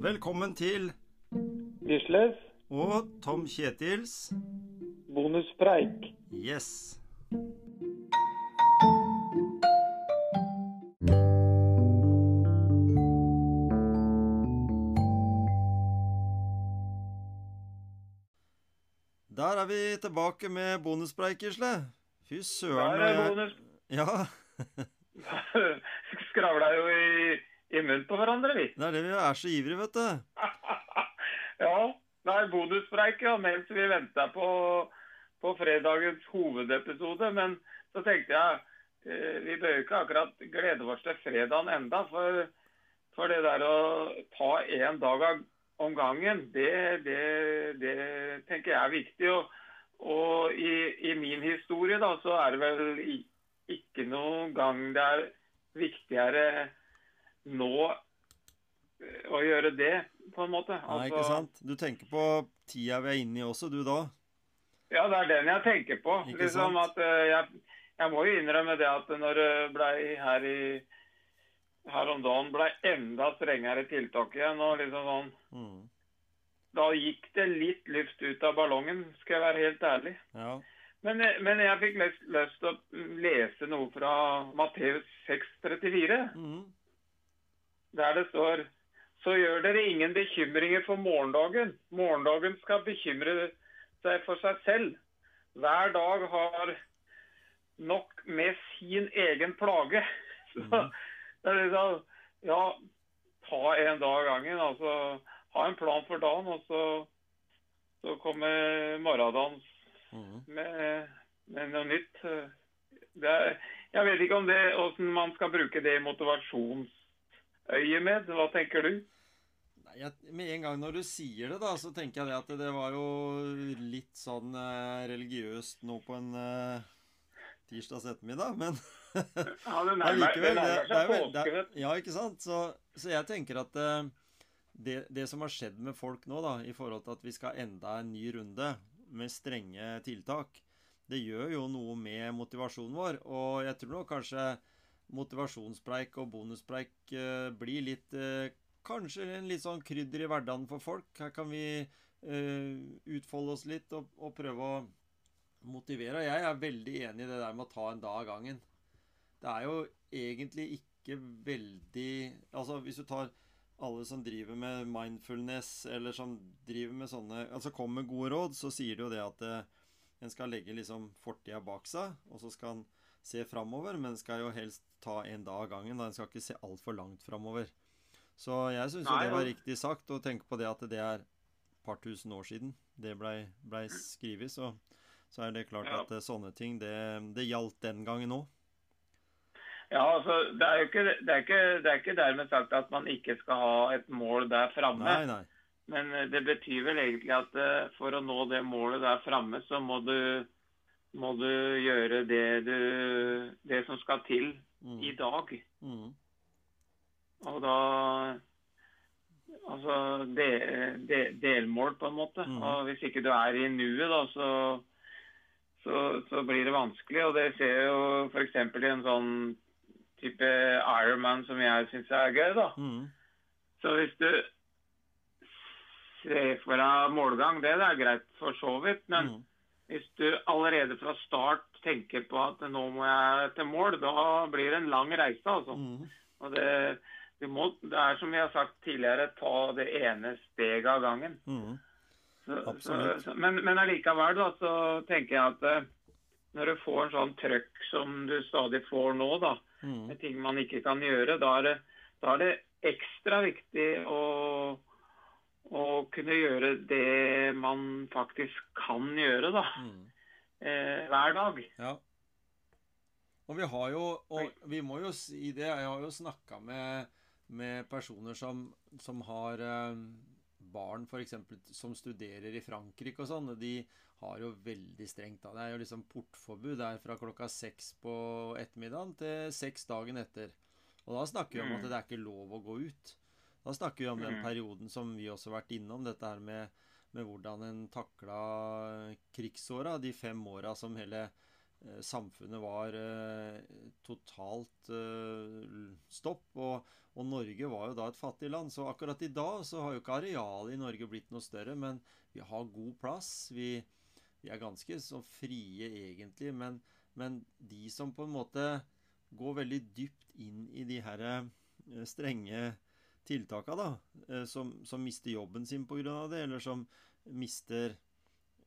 Velkommen til Gisles, og Tom Kjetils bonuspreik. Yes. Der er vi tilbake med bonuspreik, Gisle. Fy Der søren. er når jeg- bonus. Ja, Skravla jo i, i munnen på hverandre, vi. det er det vi er så ivrige, vet du. ja. Det er bonuspreik, ja, mens vi venta på, på fredagens hovedepisode. Men så tenkte jeg eh, vi bør ikke akkurat glede oss til fredagen enda, for, for det der å ta én dag av- om gangen, det, det, det tenker jeg er viktig. Og, og i, i min historie da, så er det vel ikke noen gang det er viktigere nå eh, å gjøre det, på en måte. Nei, ikke Altså- sant? Du tenker på tida vi er inne i også, du da? Ja, det er den jeg tenker på. Ikke liksom sant? at eh, jeg, jeg må jo innrømme det at når det blei her i her om dagen ble enda strengere tiltak igjen. og liksom sånn, Mm. Da gikk det litt luft ut av ballongen, skal jeg være helt ærlig. Ja. Men, men jeg fikk lyst, lyst til å lese noe fra Matteus 6,34, Mm. Der det står Så gjør dere ingen bekymringer for morgendagen. Morgendagen skal bekymre seg for seg selv. Hver dag har nok med sin egen plage. Så Mhm. det er liksom Ja, ta en dag av gangen. Altså ha en plan for dagen, og så, så kommer morgendagen Mm. med, med noe nytt. Er, jeg vet ikke om det, hvordan man skal bruke det i motivasjonsøyemed. Hva tenker du? Nei, jeg, med en gang når du sier det, da, så tenker jeg det at det var jo litt sånn eh, religiøst nå på en eh, tirsdags ettermiddag, men Ja, det nærmer, det nærmer er seg påske. Ja, ikke sant? Så, så jeg tenker at eh, det, det som har skjedd med folk nå, da, i forhold til at vi skal enda en ny runde med strenge tiltak, det gjør jo noe med motivasjonen vår. Og jeg tror nok kanskje motivasjonspreik og bonuspreik eh, blir litt eh, Kanskje en litt sånn krydder i hverdagen for folk. Her kan vi eh, utfolde oss litt og, og prøve å motivere. Jeg er veldig enig i det der med å ta en dag av gangen. Det er jo egentlig ikke veldig Altså hvis du tar alle som driver med mindfulness, eller som driver med sånne Altså kommer med gode råd, så sier de jo det at eh, en skal legge liksom fortida bak seg, og så skal en se framover, men en skal jo helst ta en dag av gangen. Da en skal ikke se altfor langt framover. Så jeg syns jo det var riktig sagt, å tenke på det at det er et par tusen år siden det blei ble skrevet, så, så er det klart Ja. at eh, sånne ting, det, det gjaldt den gangen òg. Ja, altså, det er jo ikke, det er ikke, det er ikke dermed sagt at man ikke skal ha et mål der framme. Men eh, det betyr vel egentlig at eh, for å nå det målet der framme, så må du, må du gjøre det, du, det som skal til Mm. i dag. Mm. Og da Altså de, de, delmål, på en måte. Mm. Og hvis ikke du er i nuet, da, så, så, så blir det vanskelig. Og det ser jeg jo f.eks. i en sånn type Ironman som jeg syns er gøy, da. Mm. Så hvis du for målgang, det er greit for så vidt. Men Mm. hvis du allerede fra start tenker på at nå må jeg til mål, da blir det en lang reise, altså. Mm. Og det, må, det er som vi har sagt tidligere, ta det ene steget av gangen. Mm. Så, så, så, men, men allikevel da, så tenker jeg at eh, når du får en sånn trøkk som du stadig får nå, da, Mm. med ting man ikke kan gjøre, da er det, da er det ekstra viktig å, å kunne gjøre det man faktisk kan gjøre, da. Mm. Eh, hver dag. Ja. Og vi har jo Og vi må jo si det, jeg har jo snakka med, med personer som, som har eh, barn f.eks. som studerer i Frankrike og sånn. og De har jo veldig strengt da. Det er jo liksom portforbud der fra klokka seks på ettermiddagen til seks dagen etter. Og da snakker vi om at Mm. det er ikke lov å gå ut. Da snakker vi om den Mm. perioden som vi også har vært innom, dette her med, med hvordan en takla krigsåra, de fem åra som hele eh, samfunnet var eh, totalt eh, stopp. Og, og, Norge var jo da et fattig land. Så akkurat i dag så har jo ikke arealet i Norge blitt noe større, men vi har god plass. Vi, vi er ganske så frie egentlig, men, men de som på en måte går veldig dypt inn i de her strenge tiltaka, da, som, som mister jobben sin pga. det, eller som mister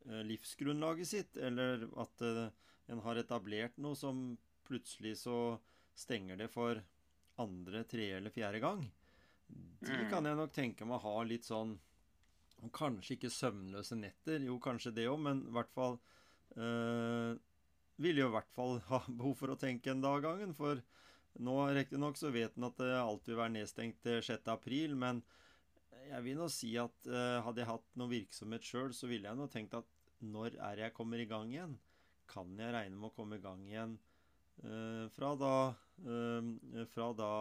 Eh, livsgrunnlaget sitt, eller at uh, en har etablert noe som plutselig så stenger det for andre, tre eller fjerde gang. De mm. kan jeg nok tenke meg å ha litt sånn Kanskje ikke søvnløse netter, jo kanskje det òg, men i hvert fall øh, Vil jo i hvert fall ha behov for å tenke en dag gangen. For nå riktignok vet en at alltid vil være nedstengt til 6. april, men jeg vil nå si at uh, hadde jeg hatt noe virksomhet sjøl, så ville jeg nå tenkt at når er jeg kommer i gang igjen? Kan jeg regne med å komme i gang igjen uh, fra, da, uh, fra da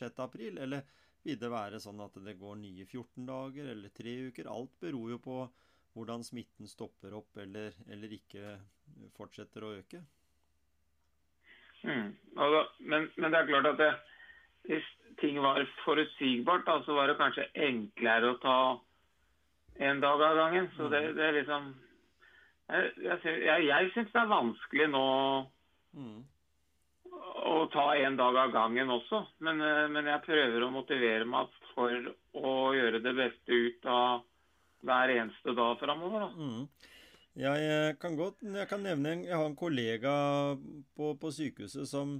6. april? Eller vil det være sånn at det går nye 14 dager eller tre uker? Alt beror jo på hvordan smitten stopper opp eller, eller ikke fortsetter å øke. Mm. Da, men, men, det er klart at det, hvis ting var forutsigbart, da, så var det kanskje enklere å ta en dag av gangen. Så det, det er liksom Jeg, jeg, jeg syns det er vanskelig nå mm. å ta en dag av gangen også. Men, men, jeg prøver å motivere meg for å gjøre det beste ut av hver eneste dag framover. Mm. Jeg kan godt jeg kan nevne Jeg har en kollega på, på sykehuset som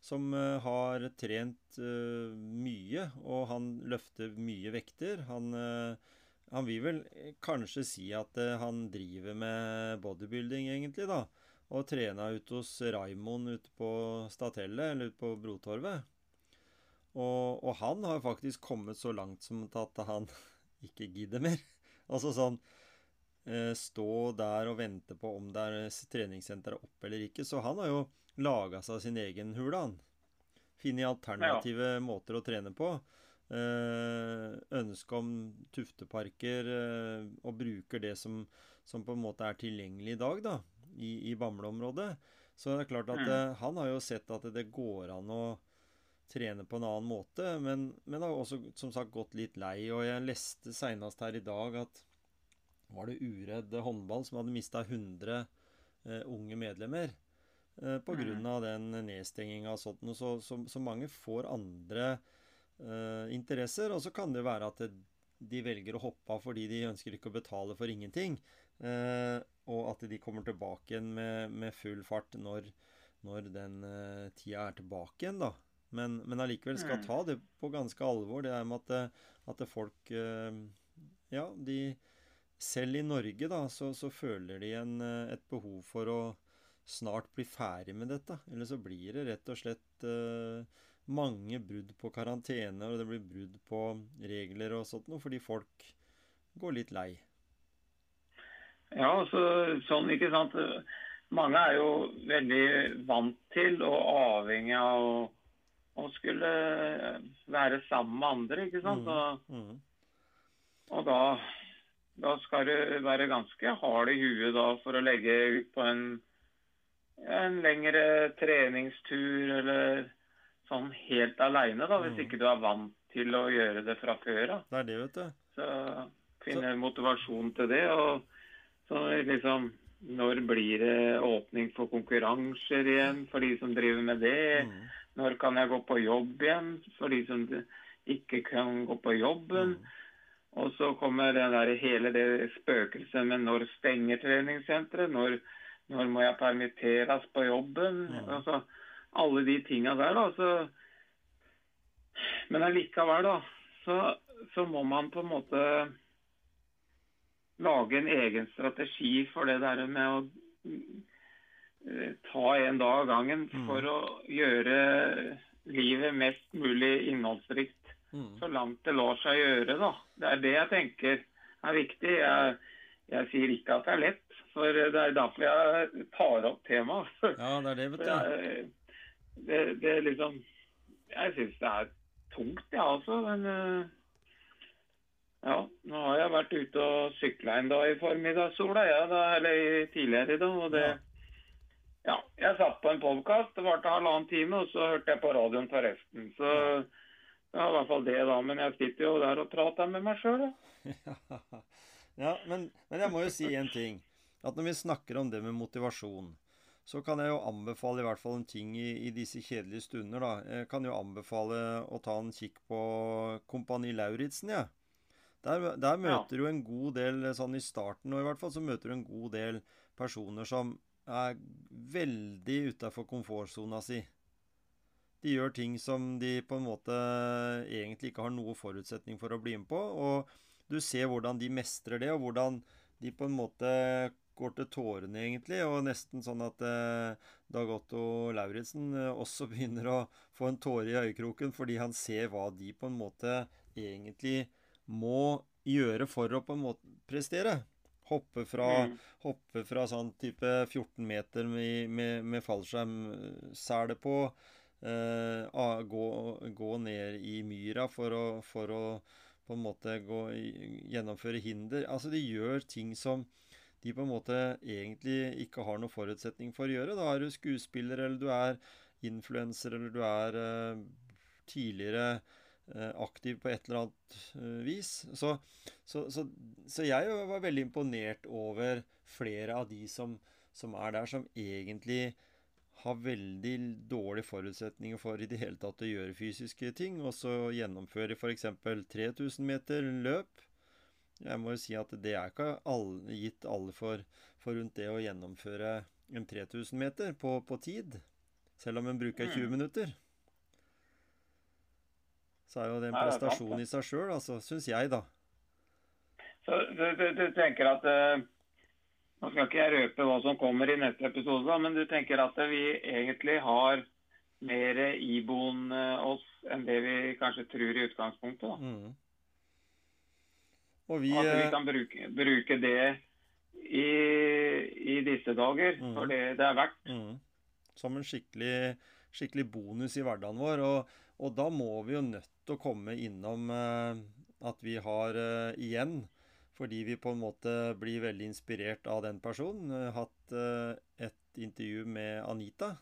som uh, har trent uh, mye, og han løfter mye vekter. Han, uh, han vil vel kanskje si at han driver med bodybuilding, egentlig, da. Og trena ute hos Raimond ute på Statellet, eller ute på Brotorvet. Og, og, han har faktisk kommet så langt som at han ikke gidder mer. altså sånn Stå der og vente på om det er treningssenter oppe eller ikke. Så han har jo laga seg sin egen hule, han. Funnet alternative ja. måter å trene på. Eh, ønske om tufteparker eh, og bruker det som, som, på en måte er tilgjengelig i dag, da, i, i Bamble-området. Så det er klart at mm. eh, han har jo sett at det går an å trene på en annen måte, men, men har også som sagt gått litt lei. Og jeg leste seinest her i dag at var det Uredd håndball som hadde mista 100 eh, unge medlemmer. Eh, Pga. Mm. den nedstenginga og sånt. Så, så, så, mange får andre uh, interesser. Og så kan det være at det, de velger å hoppe av fordi de ønsker ikke å betale for ingenting. Uh, og at de kommer tilbake igjen med, med full fart når, når den uh, tida er tilbake igjen, da. Men, men allikevel skal mm. ta det på ganske alvor, det er med at, at folk Ja, de Selv i Norge, da, så, så føler de en, et behov for å snart bli ferdig med dette. Eller så blir det rett og slett uh, mange brudd på karantene, og det blir brudd på regler og sånt noe, fordi folk går litt lei. Ja, altså, sånn, ikke sant. Mange er jo veldig vant til og avhengig av å, å skulle være sammen med andre, ikke sant. Mm. Og, mm. og da, da, skal du være ganske hard i huet da for å legge ut på en en lengre treningstur eller sånn helt aleine, da, hvis mm. ikke du er vant til å gjøre det fra før av. Det er det, vet du. Så finne så... motivasjon til det. og så liksom Når blir det åpning for konkurranser igjen for de som driver med det? Mm. Når kan jeg gå på jobb igjen for de som ikke kan gå på jobben? Mm. Og så kommer det der, hele det spøkelset med når stenger treningssenteret? Når når må jeg permitteres på jobben? Ja. Altså, alle de tinga der, da. Så, men allikevel, da, så, så, må man på en måte lage en egen strategi for det der med å eh, ta en dag av gangen for mm. å gjøre livet mest mulig innholdsrikt. Mm. Så langt det lar seg gjøre, da. Det er det jeg tenker er viktig. Jeg, jeg sier ikke at det er lett, for det er derfor jeg tar opp temaet. Ja, det er det, vet du. Det, det er liksom Jeg syns det er tungt, jeg ja, også. Men eh, ja, nå har jeg vært ute og sykla en dag i formiddagssola, ja, da, eller tidligere i dag. Og det, Ja, jeg satt på en podkast. Det varte halvannen time, og så hørte jeg på radioen for resten. Så ja, i hvert fall det, da. Men jeg sitter jo der og prater med meg sjøl, ja. ja, men, men jeg må jo si en ting. At når vi snakker om det med motivasjon, så kan jeg jo anbefale i hvert fall en ting i, i, disse kjedelige stunder, da. Jeg kan jo anbefale å ta en kikk på Kompani Lauritzen, jeg. Ja. Der, der, møter du en god del, sånn i starten og i hvert fall, så møter du en god del personer som er veldig utafor komfortsona si. De gjør ting som de på en måte egentlig ikke har noe forutsetning for å bli med på. Og du ser hvordan de mestrer det, og hvordan de på en måte går til tårene, egentlig. Og nesten sånn at eh, Dag Otto Lauritzen eh, også begynner å få en tåre i øyekroken fordi han ser hva de på en måte egentlig må gjøre for å på en måte prestere. Hoppe fra, mm. hoppe fra sånn type 14 meter med, med, med fallskjermsele på. Eh, gå, gå, ned i myra for å, for å på en måte gå, gjennomføre hinder. Altså, de gjør ting som de på en måte egentlig ikke har noen forutsetning for å gjøre. Da er du skuespiller, eller du er influenser, eller du er uh, tidligere uh, aktiv på et eller annet uh, vis. Så, så, så, så, jeg var veldig imponert over flere av de som, som er der, som egentlig har veldig dårlige forutsetninger for i det hele tatt å gjøre fysiske ting, og så gjennomføre f.eks. 3000 meter løp jeg må jo si at det er ikke alle, gitt alle for, for, rundt det å gjennomføre en 3000 meter på, på tid. Selv om en bruker 20 mm. minutter. Så er jo det en prestasjon i seg sjøl, altså, syns jeg, da. Så du, du, du tenker at uh, Nå skal ikke jeg røpe hva som kommer i neste episode, men du tenker at vi egentlig har mer iboende oss enn det vi kanskje tror i utgangspunktet? da. Mm. Og vi, at vi eh, kan bruke, bruke det i, i, disse dager, mm. for det det er verdt. Mm. Som en skikkelig, skikkelig, bonus i hverdagen vår. Og, og, da må vi jo nødt til å komme innom uh, at vi har uh, igjen fordi vi på en måte blir veldig inspirert av den personen. Hatt uh, et intervju med Anita.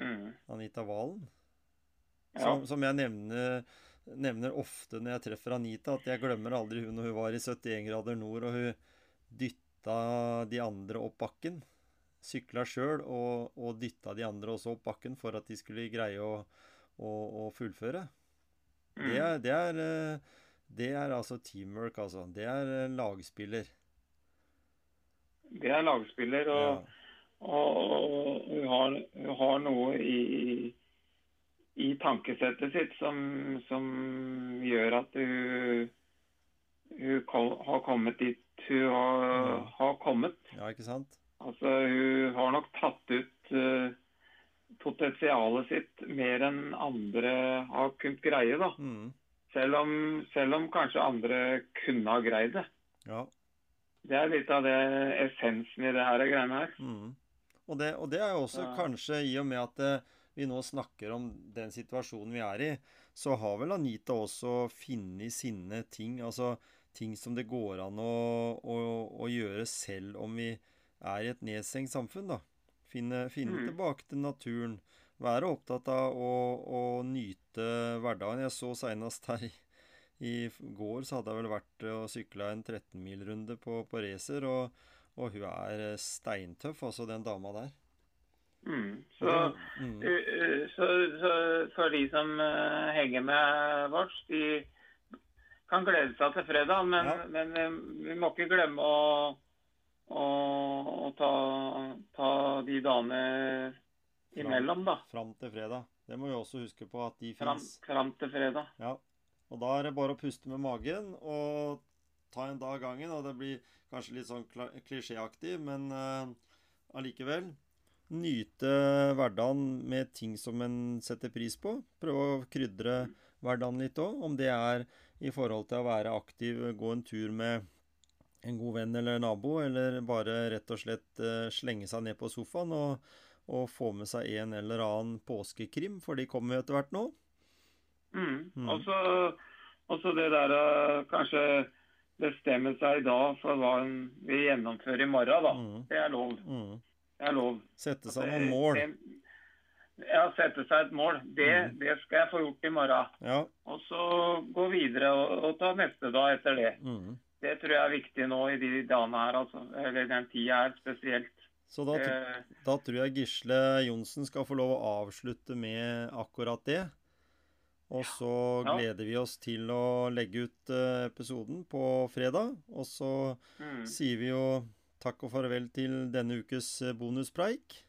Mm. Anita Valen. Ja. Som, som, jeg nevner nevner ofte når jeg treffer Anita, at jeg glemmer aldri hun når hun var i 71 grader nord og hun dytta de andre opp bakken. Sykla sjøl og, og dytta de andre også opp bakken for at de skulle greie å, å, å fullføre. Det mm. er, det, er, eh, det er, altså teamwork, altså. Det er eh, lagspiller. Det er lagspiller, og, ja. og, og hun, har, hun har noe i i tankesettet sitt som, som gjør at hun, hun har kommet dit hun har, ja. har, kommet. Ja, ikke sant? Altså, Hun har nok tatt ut uh, potensialet sitt mer enn andre har kunnet greie. da. Mm. Selv, om, selv, om, kanskje andre kunne ha greid det. Ja. Det er litt av det essensen i det her greiene her. Mm. Og, det, og, det, er jo også ja. kanskje i og med at det, vi nå snakker om den situasjonen vi er i, så har vel Anita også funnet sine ting. Altså ting som det går an å, å, å gjøre selv om vi er i et nedstengt samfunn, da. Finne, finne mm. tilbake til naturen. Være opptatt av å, å nyte hverdagen. Jeg så seinest her i, i, går så hadde jeg vel vært og sykla en 13-milrunde på, på racer, og, og hun er steintøff, altså den dama der. Mm. Så, mm. Så, så, for de som uh, henger med vårs, de kan glede seg til fredag. Men, ja. men uh, vi må ikke glemme å, å, å ta, ta, de dagene imellom, da. Fram til fredag. Det må vi også huske på at de fins. Fram, til fredag. Ja. Og da er det bare å puste med magen og ta en dag gangen. Og det blir kanskje litt sånn klisjéaktig, men uh, allikevel nyte hverdagen med ting som en setter pris på. Prøve å krydre hverdagen litt òg. Om det er i forhold til å være aktiv, gå en tur med en god venn eller nabo, eller bare rett og slett uh, slenge seg ned på sofaen og, og, få med seg en eller annen påskekrim, for de kommer jo etter hvert nå. Mm. Mm. Og så det der å kanskje bestemme seg i dag for hva vi gjennomfører i morgen, da. Mm. Det er lov. Mm. Det er lov. Sette seg noen mål. Ja, sette seg et mål. Det, Mm. det skal jeg få gjort i morgen. Ja. Og så gå videre og, og ta neste dag etter det. Mm. Det tror jeg er viktig nå i de dagene her, altså. Eller den tida her spesielt. Så da, Eh, da tror jeg Gisle Johnsen skal få lov å avslutte med akkurat det. Og så Ja. gleder vi oss til å legge ut eh, episoden på fredag. Og så mm. sier vi jo takk og farvel til denne ukes eh, bonuspreik.